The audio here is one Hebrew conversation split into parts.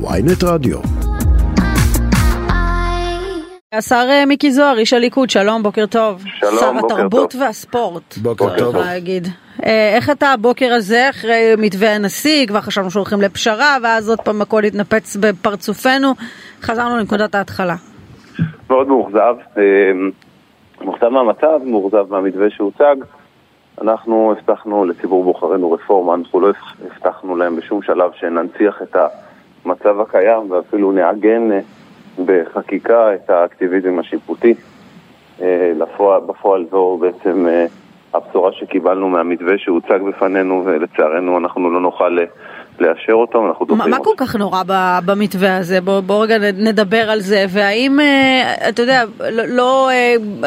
ויינט רדיו. השר אה, מיקי זוהר, איש הליכוד, שלום, בוקר טוב. שלום, שר בוקר התרבות טוב. והספורט. בוקר טוב. אפשר להגיד. אה, איך אתה הבוקר הזה, אחרי מתווה הנשיא, כבר חשבנו שהולכים לפשרה, ואז עוד פעם הכל התנפץ בפרצופנו, חזרנו לנקודת ההתחלה. מאוד מאוכזב. אה, מאוכזב מהמצב, מאוכזב מהמתווה שהוצג. אנחנו הבטחנו לציבור בוחרינו רפורמה, אנחנו לא הבטחנו להם בשום שלב שננציח את המצב הקיים ואפילו נעגן אה, בחקיקה את האקטיביזם השיפוטי. אה, לפועל- בפועל זו בעצם אה, הבשורה שקיבלנו מהמתווה שהוצג בפנינו ולצערנו אנחנו לא נוכל לאשר אותו, אנחנו מה. כל כך נורא במתווה הזה? בוא בוא רגע נדבר על זה, והאם, אתה יודע, לא- לא,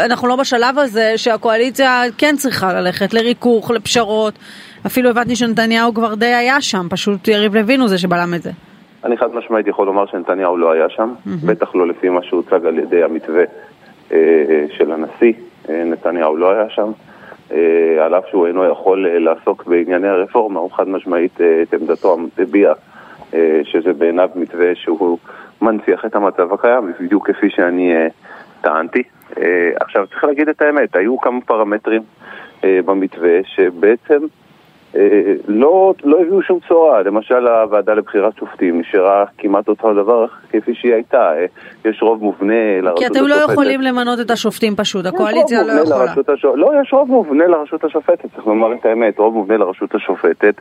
אנחנו לא בשלב הזה שהקואליציה כן צריכה ללכת לריכוך, לפשרות. אפילו הבנתי שנתניהו כבר די היה שם, פשוט יריב לוין הוא זה שבלם את זה. אני חד משמעית יכול לומר שנתניהו לא היה שם, בטח לא לפי מה שהוצג על ידי המתווה אה, של הנשיא, אה, נתניהו לא היה שם. אה, על אף שהוא אינו יכול אה, לעסוק בענייני הרפורמה, הוא חד משמעית אה, את עמדתו הביע, אה, שזה בעיניו מתווה שהוא מנציח את המצב הקיים, בדיוק כפי שאני אה, טענתי. אה, עכשיו צריך להגיד את האמת, היו כמה פרמטרים אה, במתווה שבעצם אה, לא, לא הביאו שום בשורה, למשל הוועדה לבחירת שופטים נשארה כמעט אותו הדבר כפי שהיא הייתה, אה, יש רוב מובנה לרשות כי השופטת. אתם לא יכולים למנות את השופטים פשוט, הקואליציה לא יכולה. לרשות הש... לא, יש רוב מובנה לרשות השופטת, צריך לומר את האמת, רוב מובנה לרשות השופטת,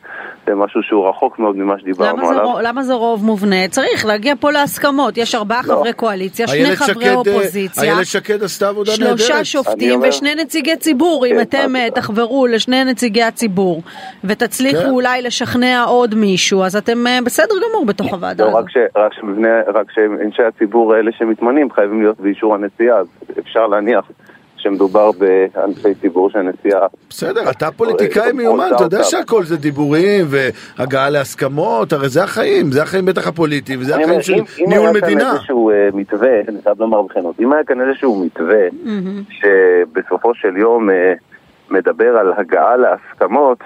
זה משהו שהוא רחוק מאוד ממה שדיברנו למה זה, עליו. רוב, למה זה רוב מובנה? צריך להגיע פה להסכמות. יש ארבעה לא. חברי קואליציה, שני חברי שקד, אה, אופוזיציה, איילת שקד עשתה עבודה נהדרת. שלושה שופטים אומר- ושני נציגי ציבור. אם כן, אתם אה, תחברו לשני נציגי הציבור ותצליחו כן. אולי לשכנע עוד מישהו, אז אתם אה, בסדר גמור בתוך הוועדה לא. רק, ש, רק, שמבנה, רק שאנשי הציבור האלה שמתמנים חייבים להיות באישור הנשיאה, אז אפשר להניח שמדובר באנשי ציבור שהנשיאה... בסדר, אתה פוליטיקאי אה, מיומן, אתה יודע. שהכל זה דיבורים והגעה להסכמות, הרי זה החיים, זה החיים בטח הפוליטיים, וזה החיים של אם- אם ניהול היה כאן מדינה. איזשהו אה, מתווה, אני חייב לומר בכנות, אם היה כאן איזשהו מתווה שבסופו של יום אה, מדבר על הגעה להסכמות,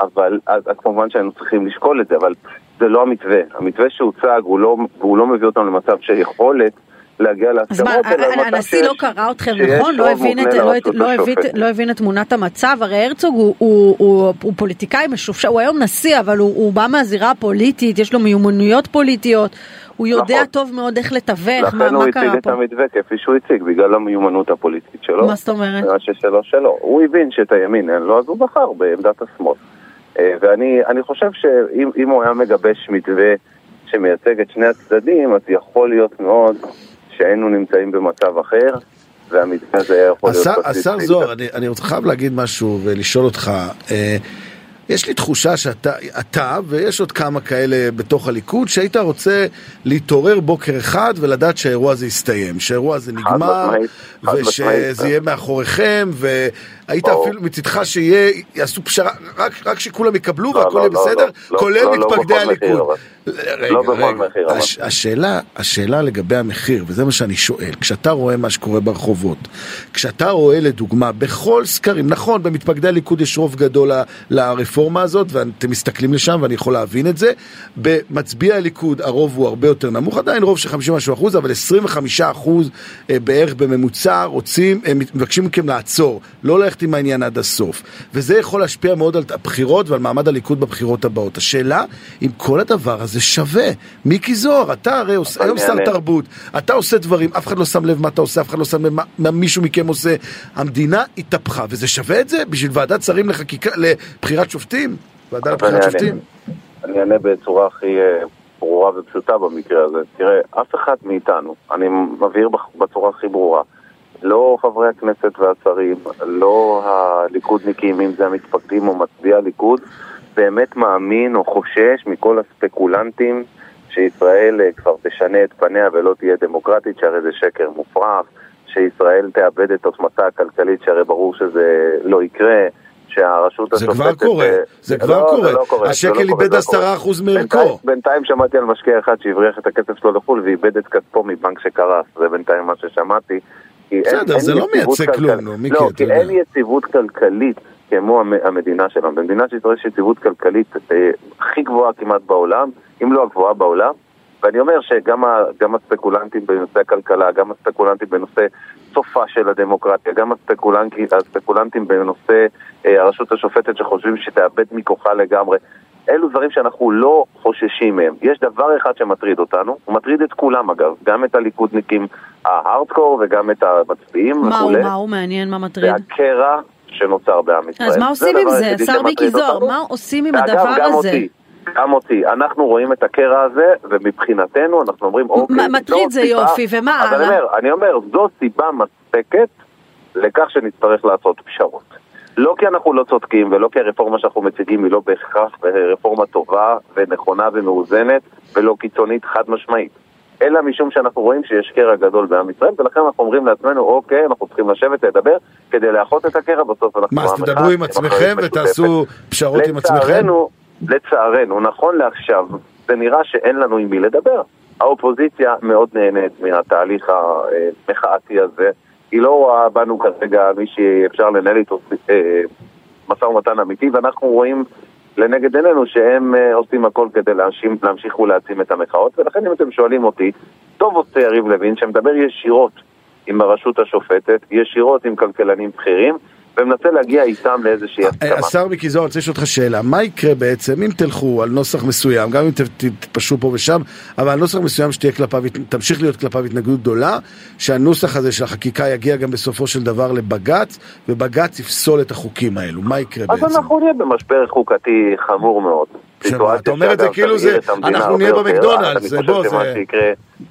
אבל אז, אז כמובן שהיינו צריכים לשקול את זה, אבל זה לא המתווה. המתווה שהוצג הוא לא, הוא לא מביא אותנו למצב של יכולת להגיע להסכמות, מה, אלא למצב הנשיא לא קרא אתכם, שיש נכון? לא הבין את- לא- לא הבין-. לא הבין את תמונת המצב? הרי הרצוג הוא- הוא- הוא הוא פוליטיקאי משופשף, הוא היום נשיא, אבל הוא הוא בא מהזירה הפוליטית, יש לו מיומנויות פוליטיות, הוא יודע נכון. טוב מאוד איך לתווך, לכן מה הוא מה הציג קרה את פה? המתווה כפי שהוא הציג, בגלל המיומנות הפוליטית שלו. מה זאת אומרת? מה ששלו שלו. הוא הבין שאת הימין אין לו, אז הוא בחר בעמדת השמאל. אה, ואני אני חושב שאם אם הוא היה מגבש מתווה שמייצג את שני הצדדים, אז יכול להיות מאוד שהיינו נמצאים במצב אחר, והמתווה הזה היה יכול להיות... השר-. זוהר, אני- אני רוצה חייב להגיד משהו ולשאול אותך. אה, יש לי תחושה שאתה, אתה ויש עוד כמה כאלה בתוך הליכוד, שהיית רוצה להתעורר בוקר אחד ולדעת שהאירוע הזה יסתיים, שהאירוע הזה נגמר. ושזה יהיה מאחוריכם, והיית ברור. אפילו מצדך שיהיה, יעשו פשרה, רק, רק שכולם יקבלו לא, והכל לא, יהיה לא, בסדר, לא, לא, כולל לא, לא מתפקדי מחיר, הליכוד. רגע, לא בכל רגע. הש, השאלה, השאלה לגבי המחיר, וזה מה שאני שואל, כשאתה רואה מה שקורה ברחובות, כשאתה רואה לדוגמה בכל סקרים, נכון, במתפקדי הליכוד יש רוב גדול לרפורמה הזאת, ואתם מסתכלים לשם ואני יכול להבין את זה, במצביעי הליכוד הרוב הוא הרבה יותר נמוך, עדיין רוב של 50 משהו אחוז, אבל 25 אחוז אה, בערך בממוצע רוצים, אה, מבקשים מכם לעצור, לא ללכת עם העניין עד הסוף, וזה יכול להשפיע מאוד על הבחירות ועל מעמד הליכוד בבחירות הבאות. השאלה, אם כל הדבר הזה שווה. מיקי זוהר, אתה הרי עושה, היום שר. תרבות, אתה עושה דברים, אף אחד לא שם לב מה אתה עושה, אף אחד לא שם לב מה, מה מישהו מכם עושה. המדינה התהפכה, וזה שווה את זה בשביל ועדת שרים לחקיקה, לבחירת שופטים? ועדה לבחירת. שופטים? אני אענה בצורה הכי אה, ברורה ופשוטה במקרה הזה. תראה, אף אחד מאיתנו, אני מבהיר בצורה הכי ברורה, לא חברי הכנסת והשרים, לא הליכודניקים, אם זה המתפקדים או מצביעי הליכוד, באמת מאמין או חושש מכל הספקולנטים שישראל אה, כבר תשנה את פניה ולא תהיה דמוקרטית, שהרי זה שקר מופרך, שישראל תאבד את עוצמתה הכלכלית, שהרי ברור שזה לא יקרה. שהרשות זה כבר השופטת... קורה, אה, זה לא, כבר קורה. לא קורה, השקל לא איבד. 10% בינתיים- מערכו. בינתיים שמעתי על משקיע אחד שהבריח את הכסף שלו לחו"ל ואיבד את כספו מבנק שקרס, זה בינתיים מה ששמעתי. כי אין- בסדר, אין זה לא מייצג. כלום, נו, מיקי, לא, כי יודע. אין יציבות כלכלית כמו המ- המדינה שלנו. במדינת ישראל יש יציבות כלכלית אה, הכי גבוהה כמעט בעולם, אם לא הגבוהה בעולם, ואני אומר שגם הספקולנטים בנושא הכלכלה, גם הספקולנטים בנושא סופה של הדמוקרטיה, גם הספקולנטים, הספקולנטים בנושא אה, הרשות השופטת שחושבים שתאבד מכוחה לגמרי, אלו דברים שאנחנו לא חוששים מהם. יש דבר אחד שמטריד אותנו, הוא מטריד את כולם אגב, גם את הליכודניקים ההארדקור וגם את המצביעים מה וכולי. הוא, מה הוא מעניין, מה מטריד? והקרע שנוצר בעם ישראל. אז מה עושים עם זה, השר מיקי זוהר? מה עושים עם ואגב, הדבר גם הזה? אותי, גם אותי. אנחנו רואים את הקרע הזה, ומבחינתנו אנחנו אומרים, אוקיי, מה- זו מטריד זה סיבה- יופי, ומה הלאה? אומר, אני אומר, זו סיבה מספקת לכך שנצטרך לעשות פשרות. לא כי אנחנו לא צודקים, ולא כי הרפורמה שאנחנו מציגים היא לא בהכרח רפורמה טובה ונכונה ומאוזנת, ולא קיצונית חד משמעית. אלא משום שאנחנו רואים שיש קרע גדול בעם ישראל, ולכן אנחנו אומרים לעצמנו, אוקיי, אנחנו צריכים לשבת לדבר כדי לאחות את הקרע, בסוף אנחנו מה, אז תדברו עם עצמכם ותעשו. פשרות עם עצמכם? לצערנו, נכון לעכשיו, זה נראה שאין לנו עם מי לדבר. האופוזיציה מאוד נהנית מהתהליך המחאתי הזה. היא לא רואה בנו כרגע מי שאפשר לנהל איתו אה, משא ומתן אמיתי, ואנחנו רואים לנגד עינינו שהם אה, עושים הכל כדי להמשיך, להמשיך ולהעצים את המחאות, ולכן אם אתם שואלים אותי, טוב עושה יריב לוין שמדבר ישירות עם הרשות השופטת, ישירות עם כלכלנים בכירים, ומנסה להגיע איתם לאיזושהי אה, הסכמה. השר מיקי זוהר, אני רוצה לשאול אותך שאלה, מה יקרה בעצם אם תלכו על נוסח מסוים, גם אם תתפשרו פה ושם, אבל על נוסח מסוים שתהיה כלפיו, תמשיך להיות כלפיו התנגדות גדולה, שהנוסח הזה של החקיקה יגיע גם בסופו של דבר לבג"ץ, ובג"ץ יפסול את החוקים האלו, מה יקרה אז בעצם? אנחנו נהיה במשבר חוקתי חמור מאוד. שמה, אתה אומר את זה כאילו זה- אנחנו נהיה. במקדונלדס, אני בוא, חושב שמה זה- שיקרה,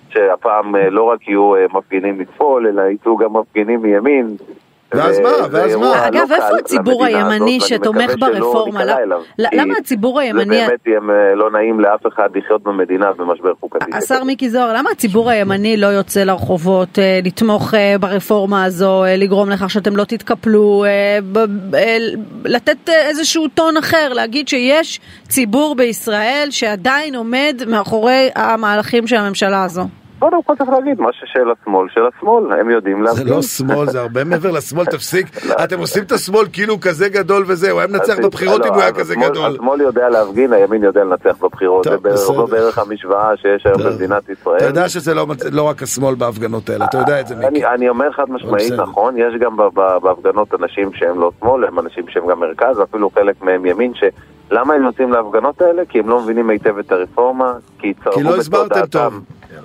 שהפעם אה, לא רק יהיו אה, מפגינים לטפול, אלא יצאו גם מפגינים מימין. ואז ו- מה? ואז מה? לא אגב, איפה הציבור הימני שתומך ברפורמה? למה- הציבור הימני- זה באמת יהיה אה, לא נעים לאף אחד לחיות במדינה במשבר חוקתי. השר מיקי זוהר, למה הציבור הימני לא יוצא לרחובות אה, לתמוך אה, ברפורמה הזו, אה, לגרום לכך שאתם לא תתקפלו, אה, אה, לתת אה, איזשהו טון אחר, להגיד שיש ציבור בישראל שעדיין עומד מאחורי המהלכים של הממשלה הזו? קודם כל צריך להגיד, מה ששל השמאל, של השמאל, הם יודעים זה להפגין. לא שמאל, זה הרבה מעבר לשמאל, תפסיק. לא. אתם עושים את השמאל כאילו הוא כזה גדול וזהו, הוא היה מנצח בבחירות לא, אם הוא היה כזה גדול. השמאל יודע להפגין, הימין יודע לנצח בבחירות. זה בערך- המשוואה שיש היום. במדינת ישראל. אתה יודע שזה לא לא רק השמאל בהפגנות האלה, אתה יודע את זה מיקי. אני, אומר חד משמעית. נכון, יש גם בהפגנות אנשים שהם לא שמאל, הם אנשים שהם גם מרכז, ואפילו חלק מהם ימין, שלמה הם יוצאים להפגנות האלה? כי הם לא מבינים היטב את הרפורמה, כי לא הסברתם טוב.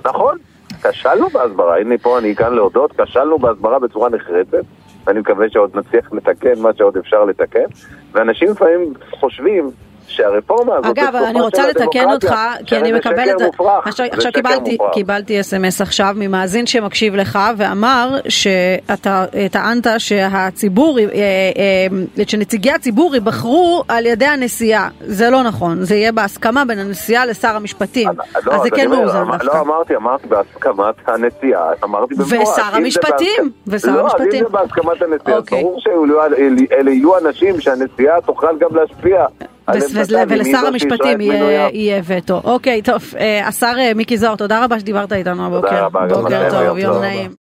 נכון, כשלנו בהסברה, הנה פה אני כאן להודות, כשלנו בהסברה בצורה נחרצת, ואני מקווה שעוד נצליח לתקן מה שעוד אפשר לתקן, ואנשים לפעמים חושבים שהרפורמה הזאת אגב, אני רוצה לתקן אותך, כי אני מקבלת... שקר מופרך, עכשיו, זה עכשיו שקר קיבלתי, מופרך. קיבלתי אס.אם.אס עכשיו ממאזין שמקשיב לך ואמר שאתה אה, טענת שהציבור, אה, אה, שנציגי הציבור ייבחרו על ידי הנשיאה. זה לא נכון, זה יהיה בהסכמה בין הנשיאה לשר המשפטים. לא, אז זה כן מאוזן דווקא. לא אמרתי, אמרתי בהסכמת הנשיאה, אמרתי במפורש. ושר זה המשפטים, ושר לא, אז המשפטים. אם זה בהסכמת הנשיאה, אז אוקיי. ברור שאלה יהיו אנשים שהנשיאה תוכל גם להשפיע. ולשר המשפטים יהיה וטו. אוקיי, טוב, אה, השר אה, מיקי זוהר, תודה רבה שדיברת איתנו הבוקר. בוקר טוב, יום. נעים.